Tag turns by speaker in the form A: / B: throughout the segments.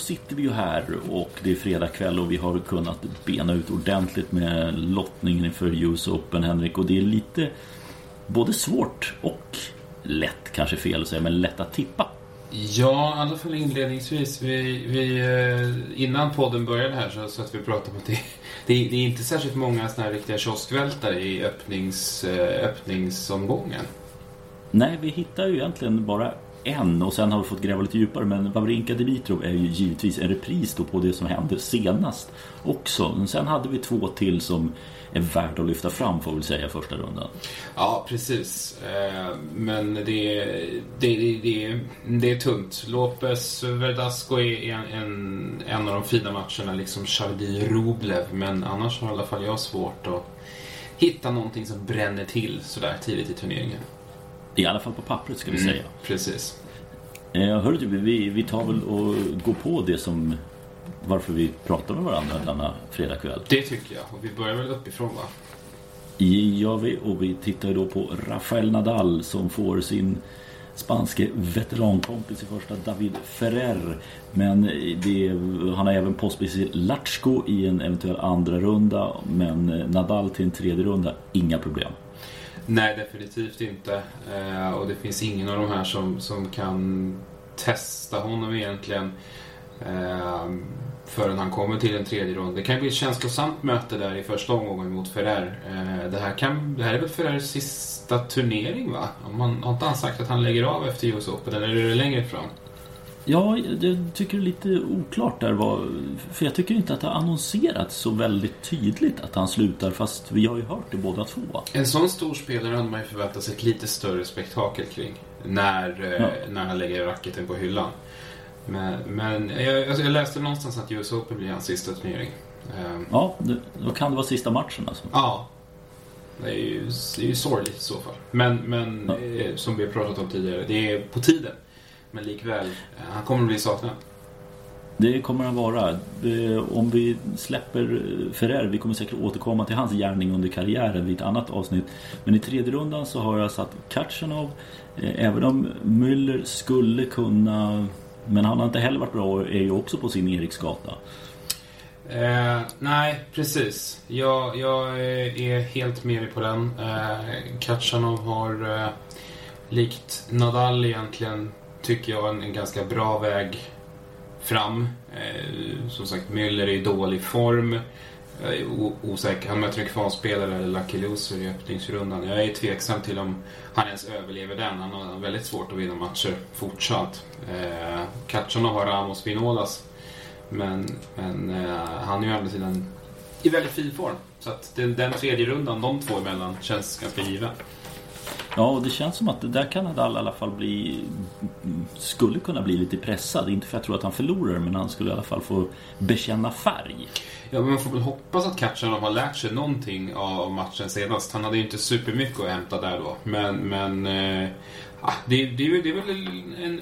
A: Sitter vi ju här och det är fredag kväll och vi har kunnat bena ut ordentligt med lottningen inför US Open Henrik och det är lite både svårt och lätt kanske fel att säga men lätt att tippa.
B: Ja, i alla fall inledningsvis. Vi, vi, eh, innan podden började här så, så att vi pratade om att det, det, det är inte särskilt många såna här riktiga kioskvältare i öppnings, eh, öppningsomgången.
A: Nej, vi hittar ju egentligen bara en och sen har vi fått gräva lite djupare men Vavrinka Dimitrov är ju givetvis en repris då på det som hände senast också. Men sen hade vi två till som är värda att lyfta fram får vi säga första rundan.
B: Ja, precis. Eh, men det, det, det, det är tunt. Lopez Verdasco är en, en, en av de fina matcherna, liksom Chardy Rublev. Men annars har i alla fall jag svårt att hitta någonting som bränner till sådär tidigt i turneringen.
A: I alla fall på pappret ska vi
B: Mm,
A: säga.
B: Precis.
A: Eh, hörru du, vi, vi tar väl och går på det som varför vi pratar med varandra denna fredagkväll.
B: Det tycker jag. Och vi börjar väl uppifrån va?
A: gör vi och vi tittar ju då på Rafael Nadal som får sin spanske veterankompis i första David Ferrer. Men det, han har även Pospisil Latchko i en eventuell andra runda men Nadal till en tredje runda, inga problem.
B: Nej, definitivt inte. Eh, och det finns ingen av de här som, som kan testa honom egentligen eh, förrän han kommer till en tredje rond. Det kan bli ett känslosamt möte där i första omgången mot Ferrer. Eh, det, här kan, det här är väl Ferrers sista turnering va? Om man, har inte han sagt att han lägger av efter US Open eller är det längre fram?
A: Ja, jag tycker det är lite oklart där vad, för jag tycker inte att det har annonserats så väldigt tydligt att han slutar fast vi har ju hört det båda två.
B: En sån stor spelare hade man ju förväntat sig ett lite större spektakel kring. När, eh,
A: Ja.
B: när han lägger racketen på hyllan. Men, men jag, alltså jag läste någonstans att US Open blir hans sista turnering. Eh,
A: Ja, då kan det vara sista matchen alltså.
B: Ja. Det är ju, det är ju sorgligt i så fall. Men, men
A: Ja.
B: eh, som vi har pratat om tidigare, det är på tiden. Men likväl, eh, han kommer bli saknad.
A: Det kommer han vara. Om vi släpper Ferrer, vi kommer säkert återkomma till hans gärning under karriären vid ett annat avsnitt. Men i tredje rundan så har jag satt Katjanov. Eh, Även om Müller skulle kunna, men han har inte heller varit bra och är ju också på sin Eriksgata.
B: Eh, nej, precis. Jag, jag eh, är helt med dig på den. Eh, Katjanov har, eh, likt Nadal egentligen, tycker jag, en, en ganska bra väg fram. Eh, som sagt, Müller är i dålig form. Jag är osäker. Han möter en kvalspelare eller Lucky Loser i öppningsrundan. Jag är tveksam till om han ens överlever den. Han har väldigt svårt att vinna matcher fortsatt. Eh, Katjanov har Ramos Vinolas. Men, men eh, han är ju å andra sidan i väldigt fin form. Så att den, den tredje rundan, de två emellan, känns ganska given.
A: Ja, och det känns som att där kan Nadal i alla fall bli Skulle kunna bli lite pressad. Inte för att jag tror att han förlorar men han skulle i alla fall få bekänna färg.
B: Ja, men man får väl hoppas att Katjanov har lärt sig någonting av matchen senast. Han hade ju inte supermycket att hämta där då. Men, men eh, ah, det, det, är väl- det är väl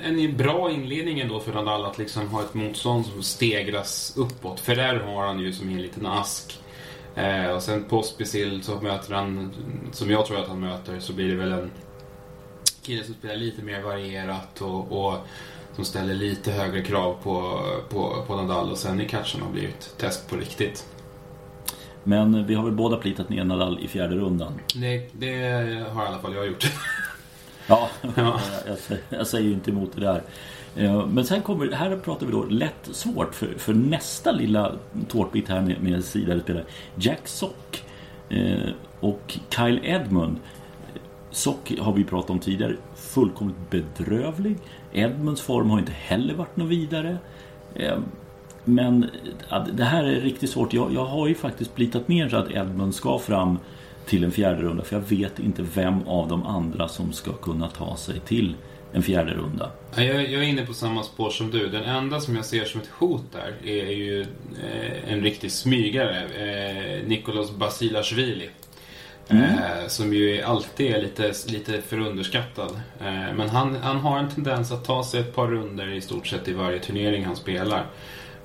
B: en, en bra inledning ändå för Nadal att liksom ha ett motstånd som stegras uppåt. För där har han ju som i en liten ask. Eh, och sen Pospisil så möter han, som jag tror att han möter, så blir det väl en kille som spelar lite mer varierat och, och som ställer lite högre krav på, på, på Nadal och sen i catchen har blivit test på riktigt.
A: Men vi har väl båda plitat ner Nadal i fjärde rundan.
B: Det, det har i alla fall jag gjort.
A: Ja,
B: Ja.
A: jag, jag, säger- jag säger ju inte emot det där. Eh, men sen kommer, här pratar vi då lätt svårt för, för nästa lilla tårtbit här med, med sidade spelare. Jack Sock eh, och Kyle Edmund. Sock har vi pratat om tidigare, fullkomligt bedrövlig. Edmunds form har inte heller varit något vidare. Eh, men det här är riktigt svårt. Jag, jag har ju faktiskt plitat ner så att Edmund ska fram till en fjärde runda för jag vet inte vem av de andra som ska kunna ta sig till en fjärde runda.
B: Ja, Jag, jag är inne på samma spår som du. Den enda som jag ser som ett hot där är, är ju eh, en riktig smygare. Eh, Nikolas Basilashvili. Eh, som ju alltid är lite, lite förunderskattad. Eh, men han, han har en tendens att ta sig ett par runder i stort sett i varje turnering han spelar.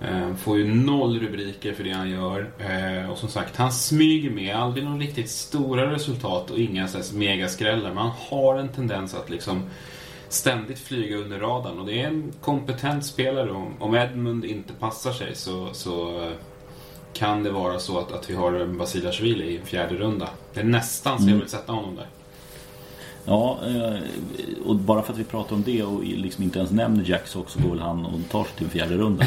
B: Eh, får ju noll rubriker för det han gör. Eh, och som sagt, han smyger med. Aldrig några riktigt stora resultat och inga så megaskrällar. Men han har en tendens att liksom ständigt flyga under radarn. Och det är en kompetent spelare. Om, Edmund inte passar sig så, så eh, kan det vara så att, att vi har Basilashvili i fjärde runda. Det är nästan så jag vill sätta honom där.
A: Ja, och bara för att vi pratar om det och liksom inte ens nämner Jack Sock så går väl han och tar sig till en fjärde runda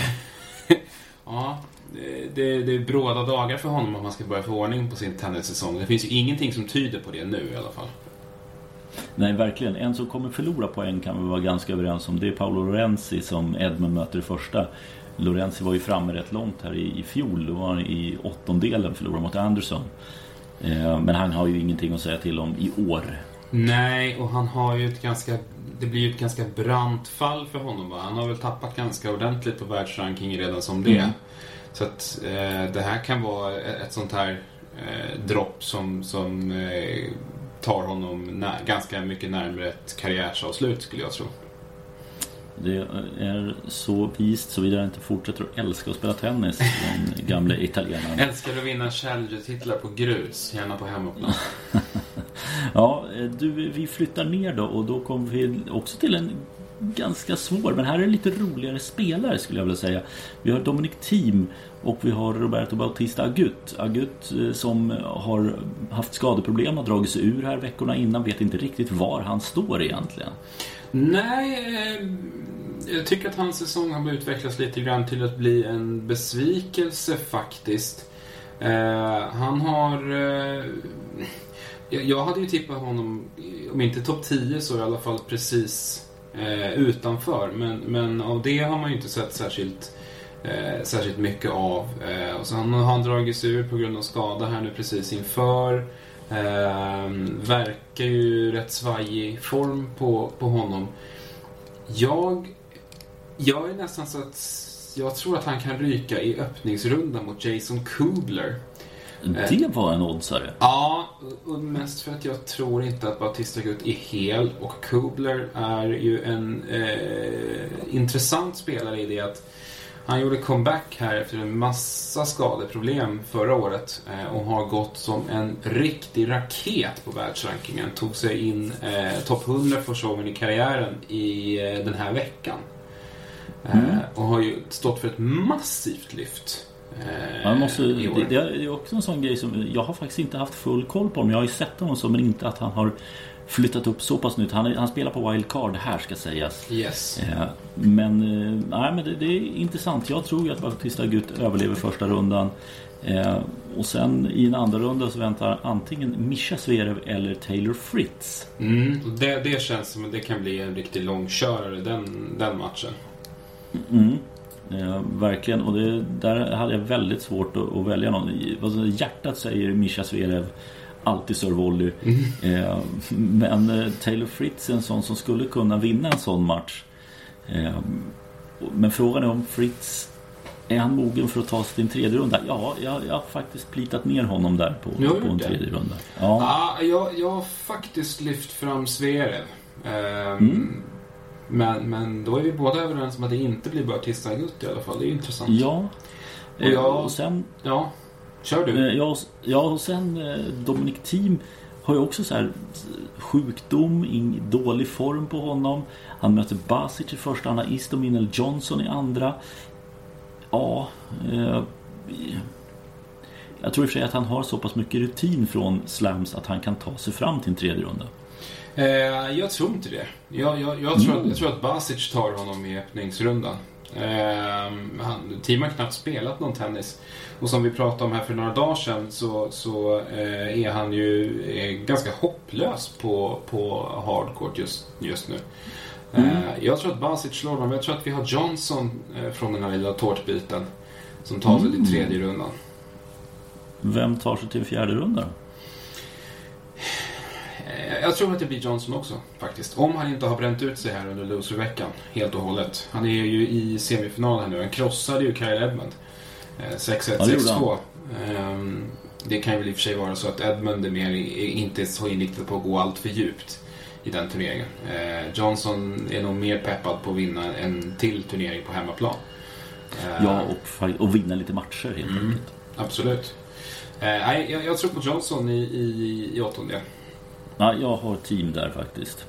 B: ja, det, det, det är bråda dagar för honom om man ska börja få ordning på sin tennissäsong. Det finns ju ingenting som tyder på det nu i alla fall.
A: Nej, verkligen. En som kommer förlora poäng kan vi vara ganska överens om. Det är Paolo Lorenzi som Edmund möter i första. Lorenzi var ju framme rätt långt här i, i fjol. Då var han i åttondelen förlorade mot Anderson. Eh, men han har ju ingenting att säga till om i år.
B: Nej, och han har ju ett ganska... Det blir ju ett ganska brant fall för honom. Va? Han har väl tappat ganska ordentligt på världsrankingen redan som det. Mm. Så att eh, det här kan vara ett sånt här eh, dropp som, som eh, tar honom ganska mycket närmare ett karriärsavslut skulle jag tro.
A: Det är så vist såvida inte fortsätter att älska att spela tennis, den gamle italienaren.
B: Älskar att vinna Challenger-titlar på grus, gärna på hemmaplan.
A: ja, eh, du, vi flyttar ner då och då kommer vi också till en ganska svår, men här är det lite roligare spelare skulle jag vilja säga. Vi har Dominic Thiem och vi har Roberto Bautista Agut. Agut eh, som har haft skadeproblem, har dragit sig ur här veckorna innan, vet inte riktigt var han står egentligen.
B: Nej, eh, jag tycker att hans säsong har utvecklats lite grann till att bli en besvikelse faktiskt. Han har... Jag hade ju tippat honom, om inte topp 10 så i alla fall precis eh, utanför. Men, men av det har man ju inte sett särskilt eh, särskilt mycket av. Eh, och sen har han dragit sig ur på grund av skada här nu precis inför. Eh, verkar ju rätt svajig form på, på honom. Jag, jag är nästan så att jag tror att han kan ryka i öppningsrundan mot Jason Kubler.
A: Det var en oddsare.
B: Ja, och mest för att jag tror inte att Batista Gut är hel. Och Kubler är ju en eh, intressant spelare i det att han gjorde comeback här efter en massa skadeproblem förra året eh, och har gått som en riktig raket på världsrankingen. Tog sig in eh, topp 100 första gången i karriären i eh, den här veckan. Eh, mm. och har ju stått för ett massivt lyft.
A: Man eh, måste, det, det, är också en sån grej som jag har faktiskt inte haft full koll på. Men jag har ju sett honom så men inte att han har flyttat upp så pass nytt. Han, han spelar på wildcard här ska sägas.
B: Yes.
A: Eh, men, eh, nej, men det, det, är intressant. Jag tror ju att Bautista Gut överlever första rundan. Och sen i en andra runda så väntar antingen Mischa Zverev eller Taylor Fritz.
B: Mm, det, det känns som att det kan bli en riktigt långkörare den, den matchen.
A: Mm. Eh, verkligen, och det, där hade jag väldigt svårt att, att välja någon. Alltså, hjärtat säger Mischa Zverev alltid servolley. Mm. Eh, men eh, Taylor Fritz är en sån som skulle kunna vinna en sån match. Eh, men frågan är om Fritz är han mogen för att ta sig till en tredje runda? Ja, jag, jag har faktiskt plitat ner honom där på, på en tredje runda.
B: Ja, ah, jag, jag har faktiskt lyft fram Zverev. Um, mm. Men, men då är vi båda överens om att det inte blir Bautista Agut i alla fall. Det är intressant.
A: Ja.
B: Och, jag, och sen... Ja. Kör du.
A: Eh, ja, ja och sen eh, Dominic Thiem har ju också så här sjukdom, dålig form på honom. Han möter Basic i första, han har Istomin eller Johnson i andra. Ja, eh, jag tror i och för sig att han har så pass mycket rutin från slams att han kan ta sig fram till en tredje runda.
B: Eh, jag tror inte det. Jag, jag, jag, tror, mm. att, jag tror att Basic tar honom i öppningsrundan. Eh, han, team har knappt spelat någon tennis. Och som vi pratade om här för några dagar sedan så, så eh, är han ju eh, ganska hopplös på, på hardcourt just, just nu. Mm. Eh, jag tror att Basic slår honom. Jag tror att vi har Johnson eh, från den här lilla tårtbiten som tar sig mm. till tredje rundan.
A: Vem tar sig till fjärde rundan?
B: Eh, jag tror att det blir Johnson också faktiskt. Om han inte har bränt ut sig här under loserveckan helt och hållet. Han är ju i semifinalen nu. Han krossade ju Kyle Edmund. 6-1, eh, 6-2. Ehm, det kan väl i och för sig vara så att Edmund är mer, inte är så inriktad på att gå allt för djupt i den turneringen. Eh, Johnson är nog mer peppad på att vinna en till turnering på hemmaplan.
A: Ja, och, och vinna lite matcher helt mm, enkelt.
B: Absolut. Nej, jag, jag, tror på Johnson i, i, i åttondel.
A: Ja, jag har team där faktiskt.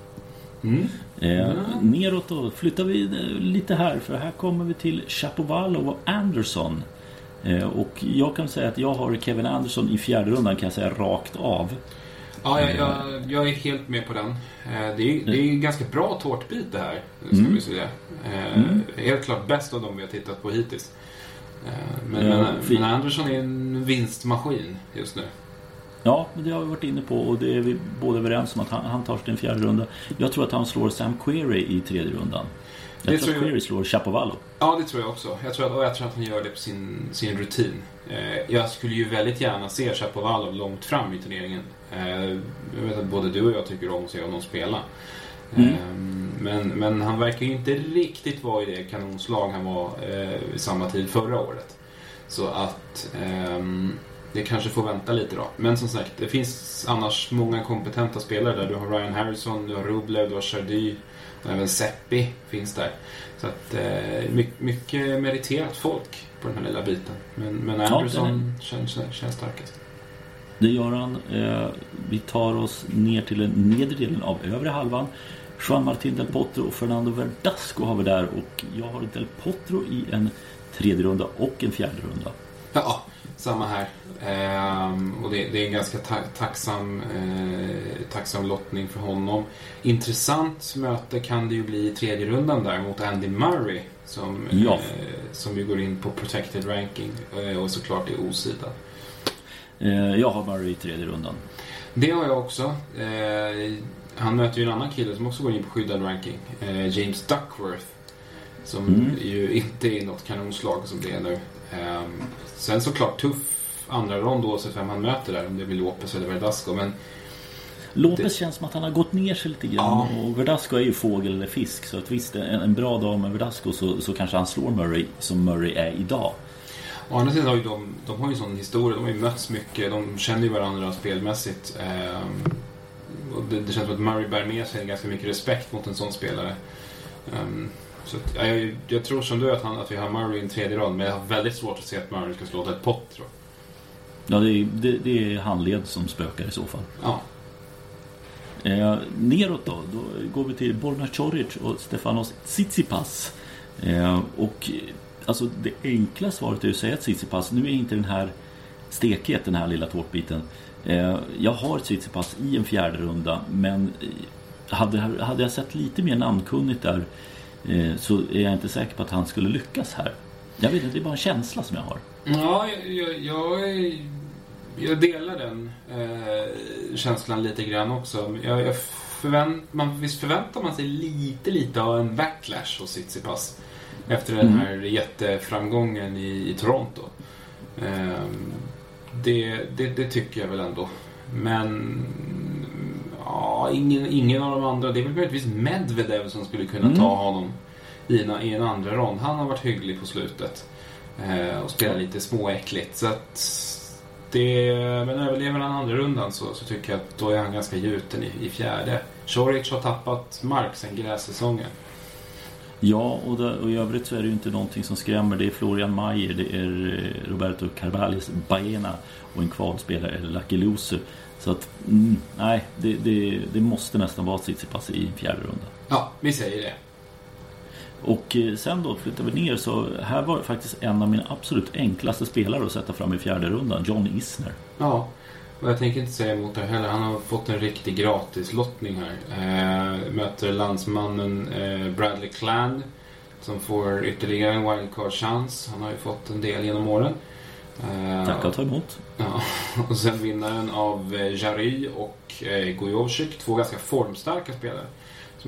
A: Mm. Eh, neråt då flyttar vi eh, lite här för här kommer vi till Chapovalov och Anderson. Eh, och jag kan säga att jag har Kevin Anderson i fjärde rundan kan jag säga rakt av.
B: Ja, jag, jag, jag är helt med på den. Eh, det är, det är en ganska bra tårtbit det här, ska mm. vi säga. Eh, mm. Helt klart bäst av dem vi har tittat på hittills. Men, men, men Anderson är en vinstmaskin just nu.
A: Ja, det har vi varit inne på och det är vi båda överens om att han, han tar sig en fjärde runda. Jag tror att han slår Sam Query i tredje rundan. Jag det tror att Query slår Chapovallo.
B: Ja, det tror jag också. Jag tror att, och jag tror att han gör det på sin, sin rutin. Eh, jag skulle ju väldigt gärna se Chapovalov långt fram i turneringen. Eh, jag vet att både du och jag tycker om att se honom spela. Mm. Eh, men, men han verkar ju inte riktigt vara i det kanonslag han var vid samma tid förra året. Så att ehm, det kanske får vänta lite då. Men som sagt, det finns annars många kompetenta spelare där. Du har Ryan Harrison, du har Rublev, du har Chardy och även Seppi finns där. Så att eh, mycket, mycket meriterat folk på den här lilla biten. Men, men Anderson ja, känns, känns starkast.
A: Det gör han. Eh, vi tar oss ner till den nedre delen av övre halvan. Juan Martin Del Potro och Fernando Verdasco har vi där och jag har Del Potro i en tredje runda och en fjärde runda.
B: Ja, samma här. Ehm, och det, det, är en ganska ta tacksam, eh, tacksam lottning för honom. Intressant möte kan det ju bli i tredje rundan där mot Andy Murray. Som, ja. eh, som ju går in på protected ranking eh, och såklart är osida.
A: Eh, jag har Murray i tredje rundan.
B: Det har jag också. Eh, han möter ju en annan kille som också går in på skyddad ranking. Eh, James Duckworth. Som mm. ju inte är något kanonslag som det är nu. Sen såklart tuff andra rond oavsett vem han möter där. Om det blir Lopez eller Verdasco. Men
A: Lopez det... känns som att han har gått ner sig lite grann. Ja. Och Verdasco är ju fågel eller fisk. Så att visst, en, en bra dag med Verdasco så, så kanske han slår Murray som Murray är idag.
B: Å andra sidan har ju de, de har ju sån historia. De har ju mötts mycket. De känner ju varandra spelmässigt. Ehm, och det, det, känns som att Murray bär med sig ganska mycket respekt mot en sån spelare. Um, så att, jag, jag, tror som du att, han, att vi har Murray i en tredje rond. Men jag har väldigt svårt att se att Murray ska slå Del Potro.
A: Ja, det är, det, det är handled som spökar i så fall.
B: Ja.
A: Eh, neråt då, då går vi till Borna Coric och Stefanos Tsitsipas. Eh, och alltså det enkla svaret är att säga Tsitsipas. Nu är inte den här stekhet, den här lilla tårtbiten. Eh, jag har Tsitsipas i en fjärde runda men hade, hade jag sett lite mer namnkunnigt där eh, så är jag inte säker på att han skulle lyckas här. Jag vet inte, det är bara en känsla som jag har.
B: Ja, jag, jag, jag delar den eh, känslan lite grann också. Jag, jag förvänt, man, visst förväntar man sig lite, lite av en backlash hos Tsitsipas efter den mm. här mm. jätteframgången i, i Toronto. Eh, det, det, det, tycker jag väl ändå. Men ja, ingen, ingen av de andra. Det är väl möjligtvis Medvedev som skulle kunna mm. ta honom i en, i en andra rond. Han har varit hygglig på slutet. Eh, och spelar lite småäckligt. Så att det, men överlever han andra rundan så, så tycker jag att då är han ganska gjuten i, i fjärde. Choric har tappat mark sen grässäsongen.
A: Ja, och, det, och i övrigt så är det ju inte någonting som skrämmer. Det är Florian Mayer, det är eh, Roberto Carvalhos Baena och en kvalspelare, Lucky Loser. Så att, mm, nej, det, det, det, måste nästan vara Tsitsipas i fjärde runda.
B: Ja, vi säger det.
A: Och eh, sen då flyttar vi ner så här var faktiskt en av mina absolut enklaste spelare att sätta fram i fjärde rundan, John Isner.
B: Ja, och jag tänker inte säga emot det heller. Han har fått en riktig gratislottning här. Eh, möter landsmannen eh, Bradley Cland som får ytterligare en wildcard-chans. Han har ju fått en del genom åren.
A: Eh, Tackar och ta emot.
B: Ja, och sen vinnaren av eh, Jary och eh, Gojovcik, två ganska formstarka spelare.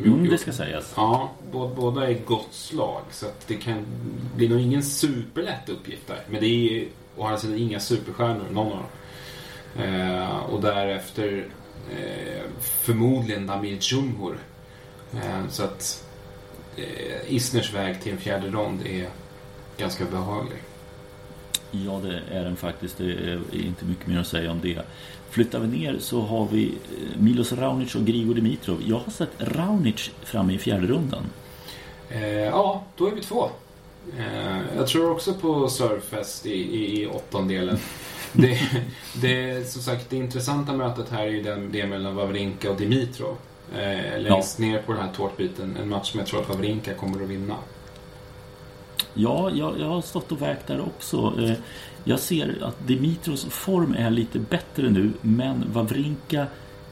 A: Mm, det ska sägas.
B: Ja, båda är gott slag. Så det kan bli nog ingen superlätt uppgift där. Men det är å andra sidan inga superstjärnor, någon av dem. Eh, och därefter eh, förmodligen Damir Djumhur. Eh, så att eh, Isners väg till en fjärde rond är ganska behaglig.
A: Ja, det är den faktiskt. Det är inte mycket mer att säga om det. Flyttar vi ner så har vi eh, Milos Raonic och Grigor Dimitrov. Jag har sett Raonic framme i fjärde rundan.
B: Eh, ja, då är vi två. Eh, jag tror också på Surfest i, i, i åttondelen. det, det, som sagt, det intressanta mötet här är ju den, det mellan Wawrinka och Dimitrov. eh, längst ja. ner på den här tårtbiten. En match som jag tror att Wawrinka kommer att vinna.
A: Ja, jag, jag har stått och vägt där också. Eh, jag ser att Dimitros form är lite bättre nu, men Wawrinka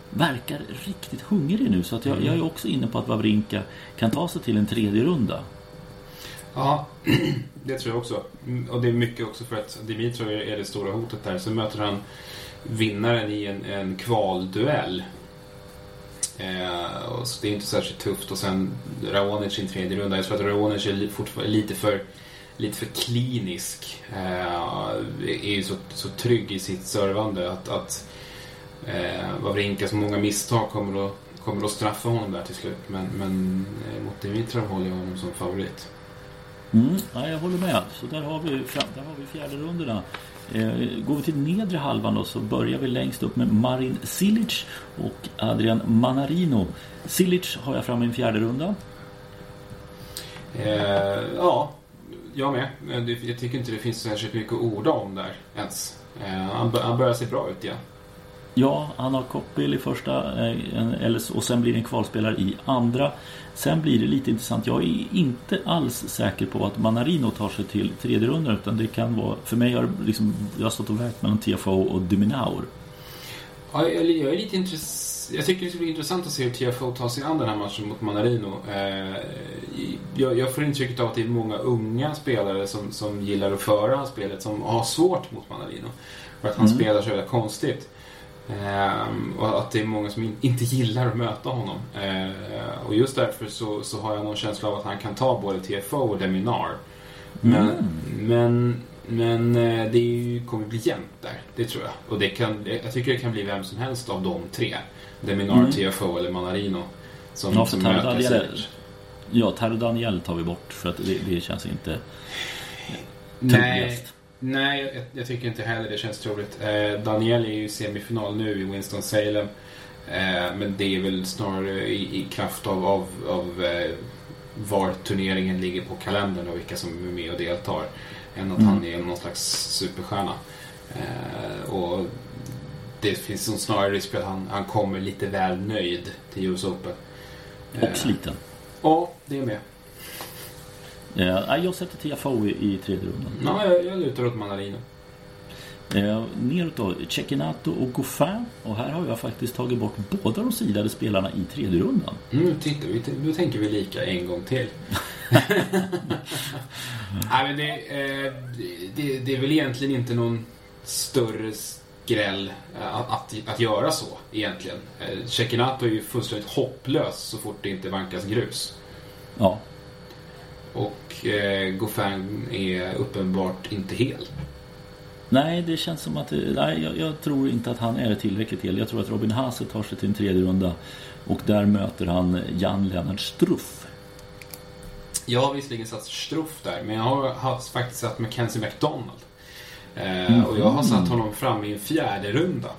A: verkar riktigt hungrig nu. Så att jag, mm. jag är också inne på att Wawrinka kan ta sig till en tredje runda.
B: Ja, det tror jag också. Och det är mycket också för att Dimitrov är det stora hotet där. Så möter han vinnaren i en, en kvalduell. Eh, så det är inte särskilt tufft. Och sen Raonic i en tredje runda. Jag tror att Raonic är fortfarande lite för, lite för klinisk. Eh, är ju så, så trygg i sitt servande att, att eh, Wawrinkas många misstag kommer att, kommer att straffa honom där till slut. Men, men eh, mot Dimitrov håller jag honom som favorit.
A: Mm, ja, jag håller med. Så där har vi, där har vi fjärde rundorna. Eh, går vi till nedre halvan då så börjar vi längst upp med Marin Silic och Adrian Manarino. Silic har jag framme i en fjärde runda.
B: Eh, ja, jag med. Eh, jag tycker inte det finns särskilt mycket att orda om där ens. Eh, han, han börjar se bra ut igen.
A: Ja, han har Koppel i första eh, och sen blir det en kvalspelare i andra. Sen blir det lite intressant. Jag är inte alls säker på att Manarino tar sig till tredje rundan utan det kan vara, för mig har liksom, jag har stått och vägt mellan TFO och Duminaur.
B: Ja, jag, jag är lite. Jag tycker det ska bli intressant att se hur TFO tar sig an den här matchen mot Manarino. Eh, jag, jag, får intrycket av att det är många unga spelare som, som gillar att föra spelet som har svårt mot Manarino. För att han mm. spelar så jävla konstigt. Ehm, och att det är många som in, inte gillar att möta honom. Ehm, och just därför så, så, har jag någon känsla av att han kan ta både TFO och Deminar. Men, mm. men, men eh, det ju, kommer bli jämnt där, det tror jag. Och det kan, jag tycker det kan bli vem som helst av de tre. Deminar, mm. TFO eller Manarino. Som, ja, som möter Daniel,
A: Ja, Daniel tar vi bort för att det, det känns inte
B: Nej, Nej, jag, jag, tycker inte heller det känns troligt. Eh, Daniel är ju i semifinal nu i Winston-Salem. Eh, men det är väl snarare i, i kraft av, av, av eh, var turneringen ligger på kalendern och vilka som är med och deltar. Än att mm. han är någon slags superstjärna. Eh, och det finns nog snarare risk för att han, han kommer lite väl nöjd till US Open.
A: Och sliten.
B: Ja, det är med.
A: Eh, jag sätter TFO i, i tredje rundan.
B: Ja, jag, jag lutar åt Manarino.
A: Eh, neråt då, Cecchinato och Goffin. Och här har jag faktiskt tagit bort båda de sidade spelarna i tredje rundan.
B: Mm, titta, vi, nu tänker vi lika en gång till. Nej, men det, eh, det, det, är väl egentligen inte någon större skräll eh, att, att, att göra så egentligen. Eh, Cecchinato är ju fullständigt hopplös så fort det inte vankas grus.
A: Ja.
B: Och eh, Goffin är uppenbart inte hel.
A: Nej, det känns som att... Nej, jag, jag, tror inte att han är tillräckligt hel. Jag tror att Robin Haase tar sig till en tredje runda. Och där möter han Jan Lennart Struff.
B: Jag har visserligen satt Struff där, men jag har, har faktiskt satt Mackenzie McDonald. Eh, mm. Och jag har satt honom fram i en fjärde runda.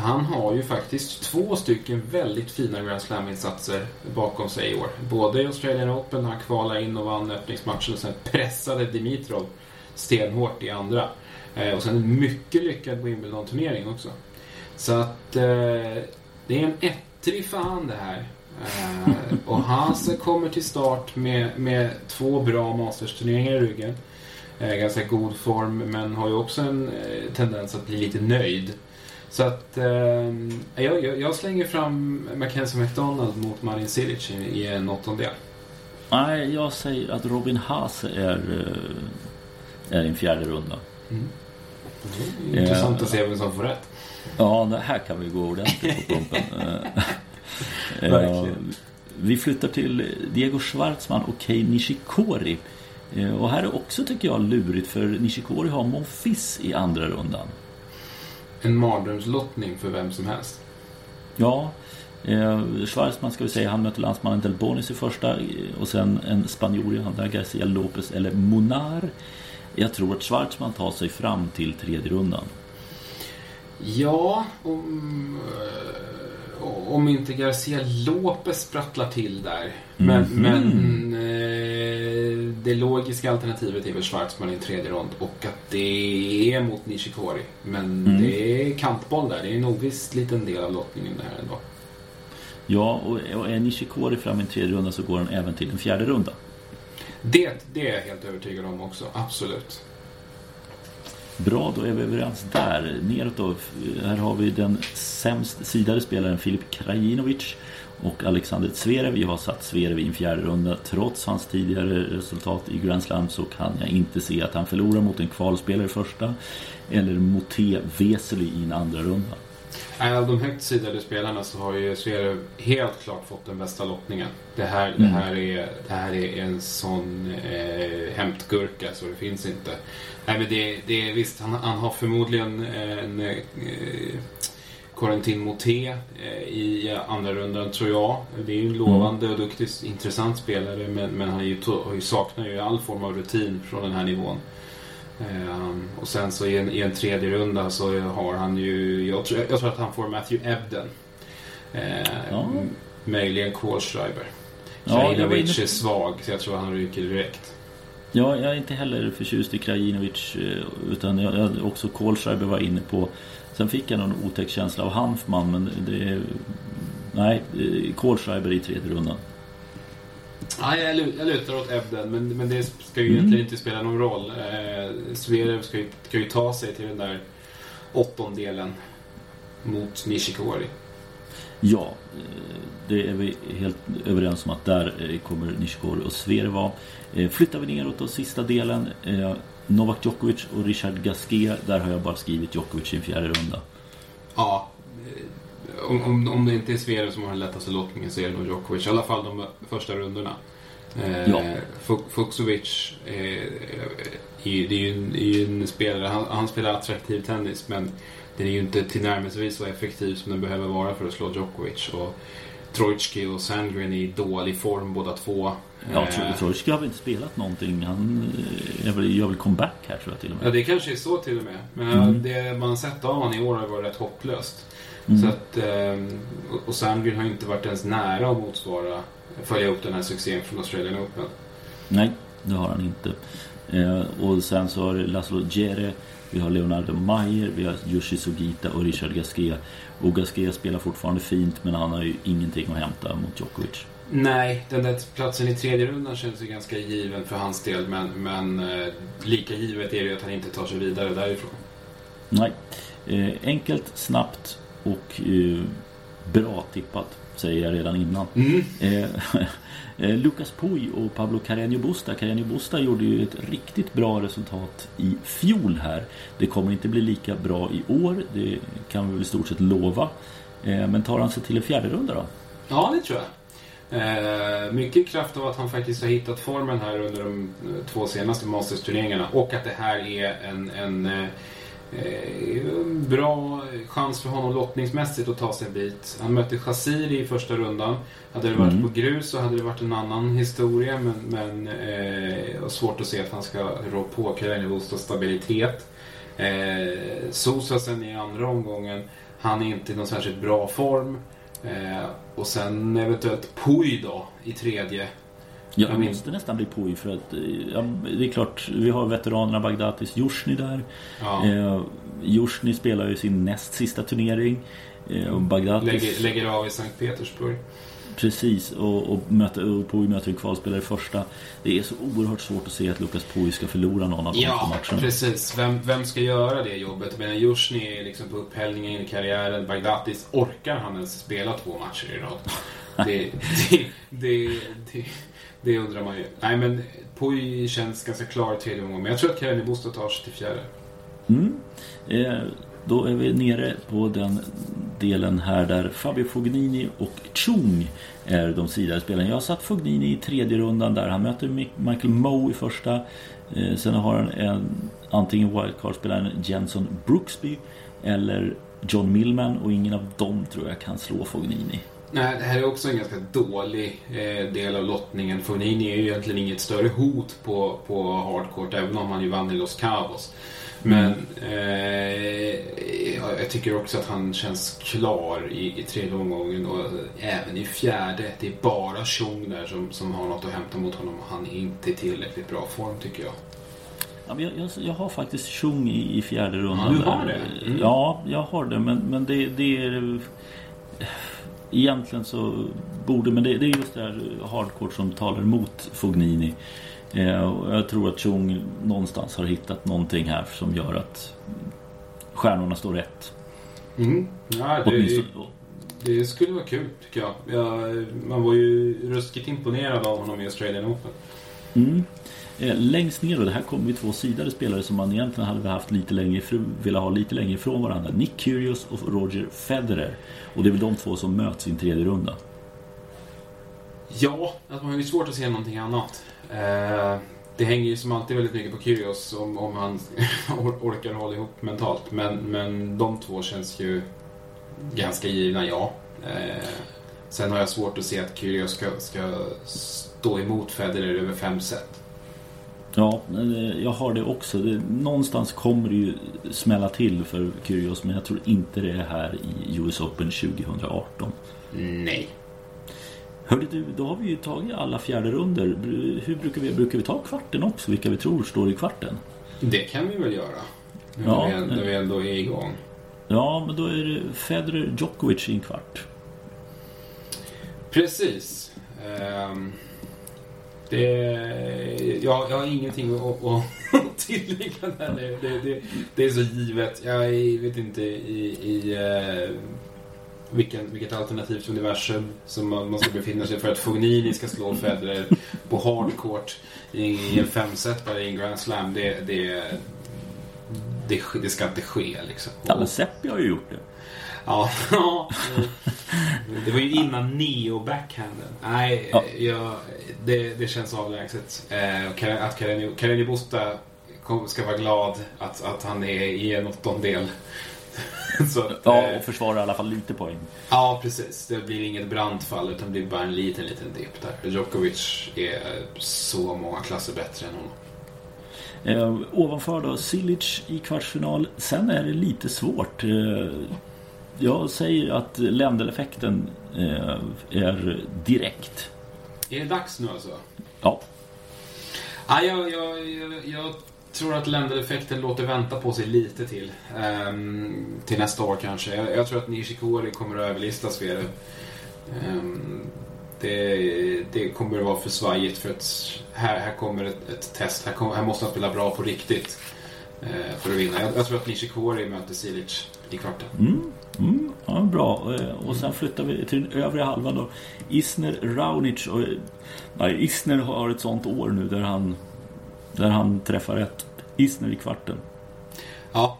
B: Han har ju faktiskt två stycken väldigt fina Grand Slam-insatser bakom sig i år. Både i Australian Open när han kvalade in och vann öppningsmatchen och sen pressade Dimitrov stenhårt i andra. Eh, och sen en mycket lyckad Wimbledon-turnering också. Så att eh, det är en ettrig fan det här. Eh, och Hase kommer till start med, med två bra Masters-turneringar i ryggen. Eh, ganska god form men har ju också en eh, tendens att bli lite nöjd. Så att eh, jag, jag, slänger fram Mackenzie McDonald mot Marin Cilic i, en åttondel.
A: Nej, jag säger att Robin Haase är, eh, är en fjärde runda. Mm.
B: Mm, intressant att se vem som får rätt.
A: Ja, det här kan vi gå ordentligt på pumpen. Verkligen. Vi flyttar till Diego Schwartzman och Kei Nishikori. Eh, och här är också tycker jag lurigt för Nishikori har Monfils i andra rundan
B: en mardrömslottning för vem som helst.
A: Ja, eh, Schwarzman ska vi säga, han möter landsmannen Del Bonis i första och sen en spanjor i andra, Garcia Lopez eller Monar. Jag tror att Schwarzman tar sig fram till tredje rundan.
B: Ja, om, eh, om inte Garcia Lopez sprattlar till där. Men, mm. men eh, det logiska alternativet är väl Schwarzman i en tredje rond och att det är mot Nishikori. Men mm. det är kantboll där. Det är en oviss liten del av lottningen där ändå.
A: Ja, och, och är Nishikori fram i en tredje runda så går han även till en fjärde runda.
B: Det, det är jag helt övertygad om också, absolut.
A: Bra, då är vi överens där. Neråt då, här har vi den sämst sidade spelaren Filip Krajinovic och Alexander Zverev. Jag har satt Zverev i en fjärde runda. Trots hans tidigare resultat i Grand Slam så kan jag inte se att han förlorar mot en kvalspelare i första eller mot T. Vesely i en andra runda.
B: Av de högt sidade spelarna så har ju Zverev helt klart fått den bästa lottningen. Det här,
A: Mm.
B: det här, är, det här är en sån eh, hämtgurka så det finns inte. Nej, men det, det visst, han, han har förmodligen en eh, Corentin Moté eh, i andra rundan tror jag. Det är ju en lovande och duktig, intressant spelare men, men han ju saknar ju all form av rutin från den här nivån. Ehm, och sen så i en, i en tredje runda så har han ju, jag tror, jag tror att han får Matthew Ebden. Ehm,
A: Ja.
B: Möjligen Kohlschreiber.
A: Ja,
B: Krajinovic
A: inne-
B: är svag så jag tror han ryker direkt.
A: Ja, jag är inte heller förtjust i Krajinovic eh, utan jag, jag också Kohlschreiber var inne på. Sen fick jag någon otäck känsla av Hanfman men det. Nej, eh, Kohlschreiber i tredje rundan.
B: Ja, jag, lu- jag lutar åt Ebden, men, men det ska ju
A: Mm.
B: egentligen inte spela någon roll. Eh, Zverev ska ju, ska ju ta sig till den där åttondelen mot Nishikori.
A: Ja, eh, det är vi helt överens om att där eh, kommer Nishikori och Zverev vara. Eh, Flyttar vi neråt då sista delen. Novak Djokovic och Richard Gasquet. Där har jag bara skrivit Djokovic i en fjärde runda.
B: Ja, om, om, om det inte är Zverev som har den lättaste lottningen så är det nog Djokovic. I alla fall de första rundorna. Eh,
A: Ja.
B: Fuk- Fucsovic eh, är, det är ju en, är ju en spelare, han, han spelar attraktiv tennis men den är ju inte tillnärmelsevis så effektiv som den behöver vara för att slå Djokovic. Och Trojtski och Sandgren är i dålig form båda två.
A: Ja,
B: Eh,
A: Trojtski har väl inte spelat någonting. Han eh, är väl, gör väl comeback här tror jag till och
B: Ja,
A: med.
B: det kanske är så till och med. Men
A: Mm.
B: det man har sett av honom i år har varit rätt hopplöst.
A: Mm.
B: Så att, ehm, och- Sandgren har inte varit ens nära att motsvara, följa upp den här succén från Australian Open.
A: Nej, det har han inte. Eh, och sen så har Laszlo Djere, vi har Leonardo Mayer, vi har Yoshi Sugita och Richard Gasquet. Och Gasquet spelar fortfarande fint men han har ju ingenting att hämta mot Djokovic.
B: Nej, den där platsen i tredje rundan känns ju ganska given för hans del. Men, men eh, lika givet är det ju att han inte tar sig vidare därifrån.
A: Nej, eh, enkelt, snabbt och eh, bra tippat säger jag redan innan.
B: Mm.
A: Eh, eh, Lucas Puy och Pablo Carreño Busta. Carreño Busta gjorde ju ett riktigt bra resultat i fjol här. Det kommer inte bli lika bra i år, det kan vi väl i stort sett lova. Eh, men tar han sig till en fjärde runda då?
B: Ja, det tror jag. Eh, mycket kraft av att han faktiskt har hittat formen här under de eh, två senaste Masters-turneringarna och att det här är en, en eh, bra chans för honom lottningsmässigt att ta sig en bit. Han mötte Chassiri i första rundan. Hade det varit
A: Mm.
B: på grus så hade det varit en annan historia men, men eh, svårt att se att han ska rå på Carreño stabilitet. Eh, Sosa sen i andra omgången, han är inte i någon särskilt bra form. Eh, och sen eventuellt Puy då i tredje.
A: Ja,
B: Jag
A: måste nästan bli Puy för att eh, ja, det är klart, vi har veteranerna Bagdatis Jusni där.
B: Ja,
A: Eh, spelar ju sin näst sista turnering. Eh, Bagdatis...
B: lägger, lägger av i Sankt Petersburg.
A: Precis, och, och, möter, och Puy möter en kvalspelare i första. Det är så oerhört svårt att se att Lukas Puy ska förlora någon av de
B: Ja,
A: matcherna.
B: precis. Vem, vem ska göra det jobbet? Men Jusni är liksom på upphällningen i karriären. Bagdatis, orkar han ens spela två matcher i rad? Det, det, det, det, det undrar man ju. Nej, men Puy känns ganska klar i tredje omgången. Men jag tror att Karin Bostad tar sig till fjärde.
A: Mm. Eh, då är vi nere på den delen här där Fabio Fognini och Chung är de sidade spelarna. Jag har satt Fognini i tredje rundan där. Han möter Michael Moe i första. Eh, sen har han en, antingen wildcard-spelaren Jenson Brooksby eller John Millman och ingen av dem tror jag kan slå Fognini.
B: Nej, det här är också en ganska dålig eh, del av lottningen. Fognini är ju egentligen inget större hot på, på hardcourt, även om han ju vann i Los Cabos. Men eh, ja, jag tycker också att han känns klar i, i tredje omgången och även i fjärde. Det är bara Chung där som, som har något att hämta mot honom och han är inte i tillräckligt bra form tycker jag.
A: Ja, jag, jag, jag har faktiskt Chung i, i fjärde rundan.
B: Ja, du har
A: där.
B: det? Mm.
A: Ja, jag har det. Men, men det, det är... egentligen så borde, men det, det är just det här hardcore som talar emot Fognini. Eh, och jag tror att Chung någonstans har hittat någonting här som gör att stjärnorna står rätt.
B: Mm. Ja, det, det skulle vara kul tycker jag. Ja, man var ju ruskigt imponerad av honom i Australian Open.
A: Mm. Eh, längst ner då, det här kommer vi två sidade spelare som man egentligen hade haft lite längre velat ha lite längre ifrån varandra. Nick Kyrgios och Roger Federer. Och det är väl de två som möts i en tredje runda.
B: Ja, att man har ju svårt att se någonting annat. Eh, det hänger ju som alltid väldigt mycket på Kyrgios om, om han orkar hålla ihop mentalt. Men, men de två känns ju ganska givna, ja. Eh, sen har jag svårt att se att Kyrgios ska, ska stå emot Federer över fem set.
A: Ja, eh, jag har det också. Det, någonstans kommer det ju smälla till för Kyrgios men jag tror inte det är här i US Open 2018.
B: Nej.
A: Hörde du, då har vi ju tagit alla fjärde runder. Hur brukar vi, brukar vi ta kvarten också? Vilka vi tror står i kvarten?
B: Det kan vi väl göra.
A: Ja,
B: när, vi, när vi ändå är igång.
A: Ja, men då är det Federer Djokovic i en kvart.
B: Precis. Ehm, det, jag, jag har ingenting att, att tillägga där. Det, det, det, det är så givet. Jag vet inte i, i eh, vilken, vilket alternativt universum som man, man ska befinna sig för att Fognini ska slå Federer på hardcourt i en femsetare i en Grand Slam. Det, det, det, det ska inte ske liksom.
A: Ja, men Seppi har ju gjort det.
B: Ja, ja. det var ju innan neo-backhanden. Nej,
A: Ja.
B: jag, det, det känns avlägset. Eh, att Kareni- Kareni Busta ska vara glad att, att han är i en åttondel. Så att,
A: Ja,
B: eh,
A: och försvarar i alla fall lite poäng.
B: ja, precis. Det blir inget brandfall utan det blir bara en liten, liten dipp där. Djokovic är så många klasser bättre än honom.
A: Eh, ovanför då Silic i kvartsfinal. Sen är det lite svårt. Eh, jag säger att Lendl-effekten eh, är direkt.
B: Är det dags nu alltså?
A: Ja,
B: Ja, jag, jag, jag, jag tror att Lendl-effekten låter vänta på sig lite till. Ehm, till nästa år kanske. Jag, jag tror att Nishikori kommer att överlistas för det. Det. Det kommer att vara för svajigt för att här, här kommer ett, ett test. Här, kom, här måste han spela bra på riktigt eh, för att vinna. Jag, jag tror att Nishikori möter Silic i kvarten.
A: Mm, mm, ja bra. Eh, Och sen flyttar vi till den övre halvan då. Isner Raonic. Och, nej, Isner har ett sånt år nu där han, där han träffar rätt. Isner i kvarten.
B: Ja,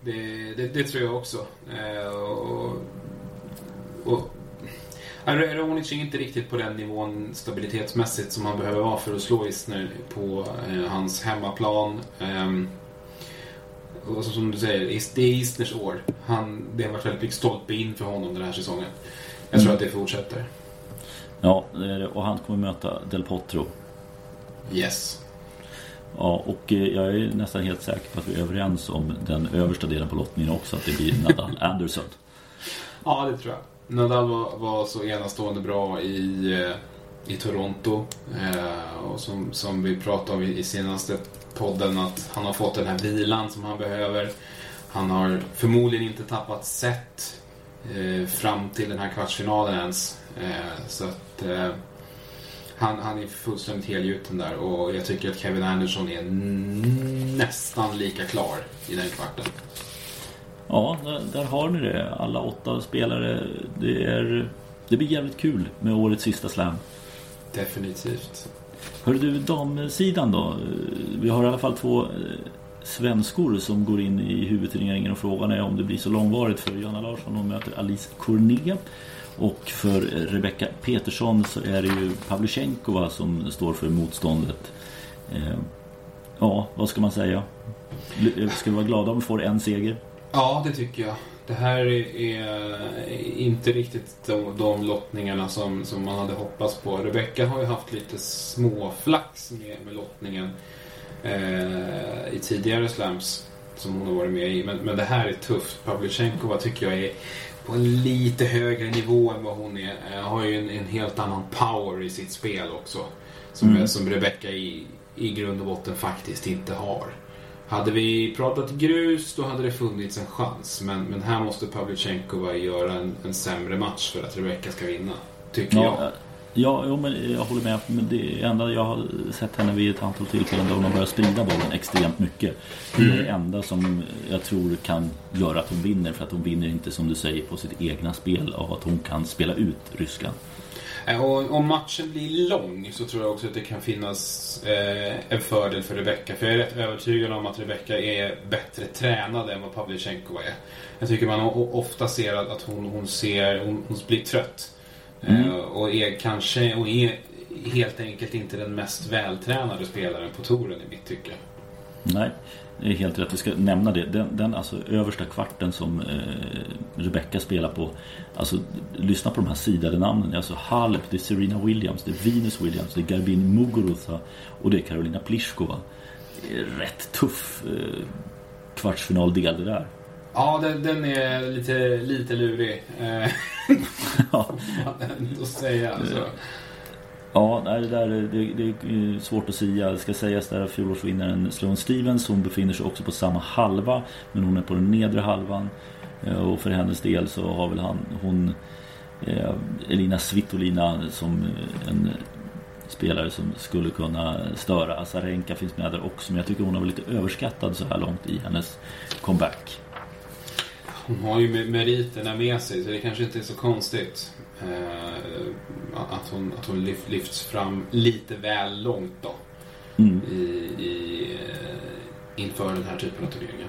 B: det, det, det tror jag också. Eh, och, och, Raonic är inte riktigt på den nivån stabilitetsmässigt som han behöver vara för att slå Isner på eh, hans hemmaplan. Ehm, och som du säger, det är Isners år. Han, det har varit väldigt mycket stolpe in för honom den här säsongen. Jag tror
A: Mm.
B: att det fortsätter.
A: Ja, och han kommer möta Del Potro.
B: Yes.
A: Ja, och eh, jag är nästan helt säker på att vi är överens om den översta delen på lottningen också. Att det blir Nadal Anderson.
B: Ja, det tror jag. Nadal var, var så enastående bra i, eh, i Toronto. Eh, och som, som vi pratade om i, i senaste podden att han har fått den här vilan som han behöver. Han har förmodligen inte tappat set eh, fram till den här kvartsfinalen ens. Eh, så att eh, han, han är fullständigt helgjuten där och jag tycker att Kevin Anderson är nästan lika klar i den kvarten.
A: Ja, där, där har ni det. Alla åtta spelare. Det, är, det blir jävligt kul med årets sista slam.
B: Definitivt.
A: Hörru du, damsidan då? Vi har i alla fall två eh, svenskor som går in i huvudturneringen och frågan är om det blir så långvarigt för Johanna Larsson. Hon möter Alice Cornet. Och för Rebecca Petersson så är det ju Pavlyuchenkova som står för motståndet. Eh, Ja, vad ska man säga? Ska vi vara glada om vi får en seger?
B: Ja, det tycker jag. Det här är, inte riktigt de, de lottningarna som, som man hade hoppats på. Rebecca har ju haft lite småflax med, med lottningen eh, i tidigare slams som hon har varit med i. Men, men det här är tufft. Pavlyuchenkova tycker jag är på en lite högre nivå än vad hon är. Eh, har ju en, en helt annan power i sitt spel också. Som,
A: Mm.
B: som Rebecca i, i grund och botten faktiskt inte har. Hade vi pratat grus då hade det funnits en chans. Men, men här måste Pavlyuchenkova göra en, en sämre match för att Rebecca ska vinna. Tycker jag.
A: Ja, ja jo, men jag håller med. Men det enda jag har sett henne vid ett antal tillfällen där hon har börjat sprida bollen extremt mycket. Det är det enda som jag tror kan göra att hon vinner. För att hon vinner inte som du säger på sitt egna spel av att hon kan spela ut Ryssland.
B: Eh, Och om matchen blir lång så tror jag också att det kan finnas eh, en fördel för Rebecca. För jag är rätt övertygad om att Rebecca är bättre tränad än vad Pavlyuchenkova är. Jag tycker man ofta ser att att hon, hon ser, hon, hon blir trött. Eh, och är kanske, och är helt enkelt inte den mest vältränade spelaren på touren i mitt tycke.
A: Nej, det är helt rätt. Vi ska nämna det. Den, den alltså översta kvarten som eh, Rebecca spelar på. Alltså, lyssna på de här sidade namnen. Alltså Halep, det är Serena Williams, det är Venus Williams, det är Garbine Muguruza och det är Karolina Pliskova. Rätt tuff eh, kvartsfinaldel det där.
B: Ja, den, den är lite, lite lurig. Eh,
A: Ja.
B: ändå säga. Alltså.
A: Ja, det, där, är- det, det är eh, svårt att säga. Det ska sägas där att fjolårsvinnaren Sloane Stevens, hon befinner sig också på samma halva. Men hon är på den nedre halvan. Eh, Och för hennes del så har väl han, hon eh, Elina Svitolina som eh, en spelare som skulle kunna störa. Azarenka finns med där också. Men jag tycker hon har varit lite överskattad så här långt i hennes comeback.
B: Hon har ju mer- meriterna med sig så det kanske inte är så konstigt eh, att hon, att hon lyf- lyfts fram lite väl långt då
A: Mm.
B: i, i, inför den här typen av turneringar.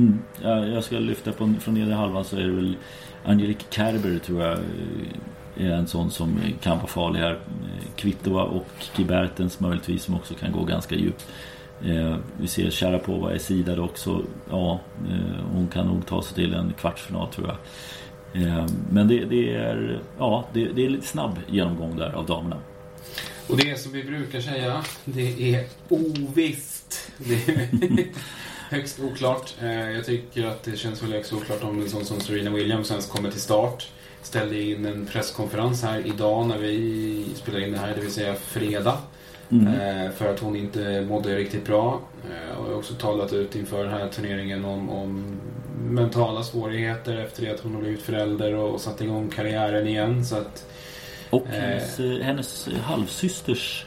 A: Mm. Ja, jag ska lyfta på, från nedre halvan så är det väl Angelique Kerber tror jag eh, är en sån som kan vara farlig här. Eh, Kvitova och Kibertens möjligtvis som också kan gå ganska djupt. Eh, vi ser Sharapova är sidad också. Ja, eh, hon kan nog ta sig till en kvartsfinal tror jag. Eh, men det, det är ja, det, det är lite snabb genomgång där av damerna.
B: Och det är som vi brukar säga, det är ovisst. Det är högst oklart. Eh, Jag tycker att det känns väl högst oklart om en sån som Serena Williams ens kommer till start. Ställde in en presskonferens här idag när vi spelar in det här, det vill säga fredag.
A: Mm.
B: Eh, För att hon inte mådde riktigt bra. Eh, Och jag har också talat ut inför den här turneringen om, om mentala svårigheter efter det att hon har blivit förälder och satt igång karriären igen. Så att
A: Och hennes, eh, hennes halvsysters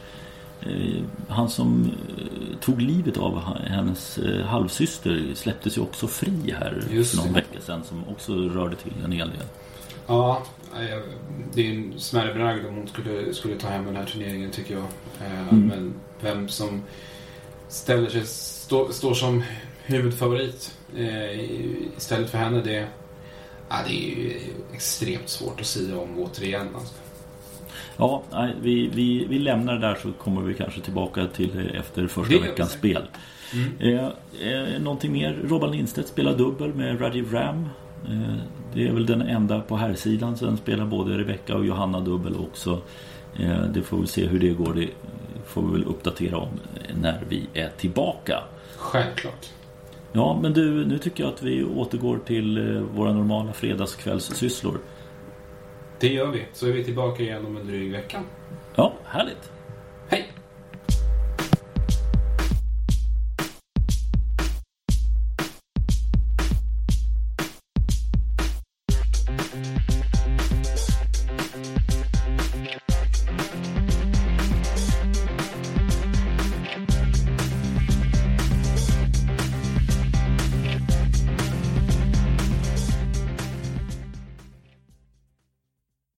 A: Han som eh, tog livet av hennes eh, halvsyster släpptes ju också fri här
B: Just
A: för någon vecka sedan som också rörde till en hel del.
B: Ja, eh, det är en smärre bragd om hon skulle, skulle ta hem den här turneringen tycker jag. Eh,
A: Mm.
B: Men vem som ställer sig, stå, står som huvudfavorit eh, istället för henne, det, ja, det är ju extremt svårt att säga om återigen. Alltså.
A: Ja, nej, vi, vi, vi lämnar det där så kommer vi kanske tillbaka till det efter första veckans spel.
B: Mm.
A: Eh, eh, någonting mer? Robban Lindstedt spelar dubbel med Rajiv Ram. Eh, det är väl den enda på här sidan Sen spelar både Rebecca och Johanna dubbel också. Eh, det får vi se hur det går. Det får vi väl uppdatera om när vi är tillbaka.
B: Självklart.
A: Ja, men du, nu tycker jag att vi återgår till eh, våra normala fredagskvällssysslor.
B: Det gör vi. Så är vi tillbaka igen om en dryg vecka.
A: Ja, härligt!
B: Hej!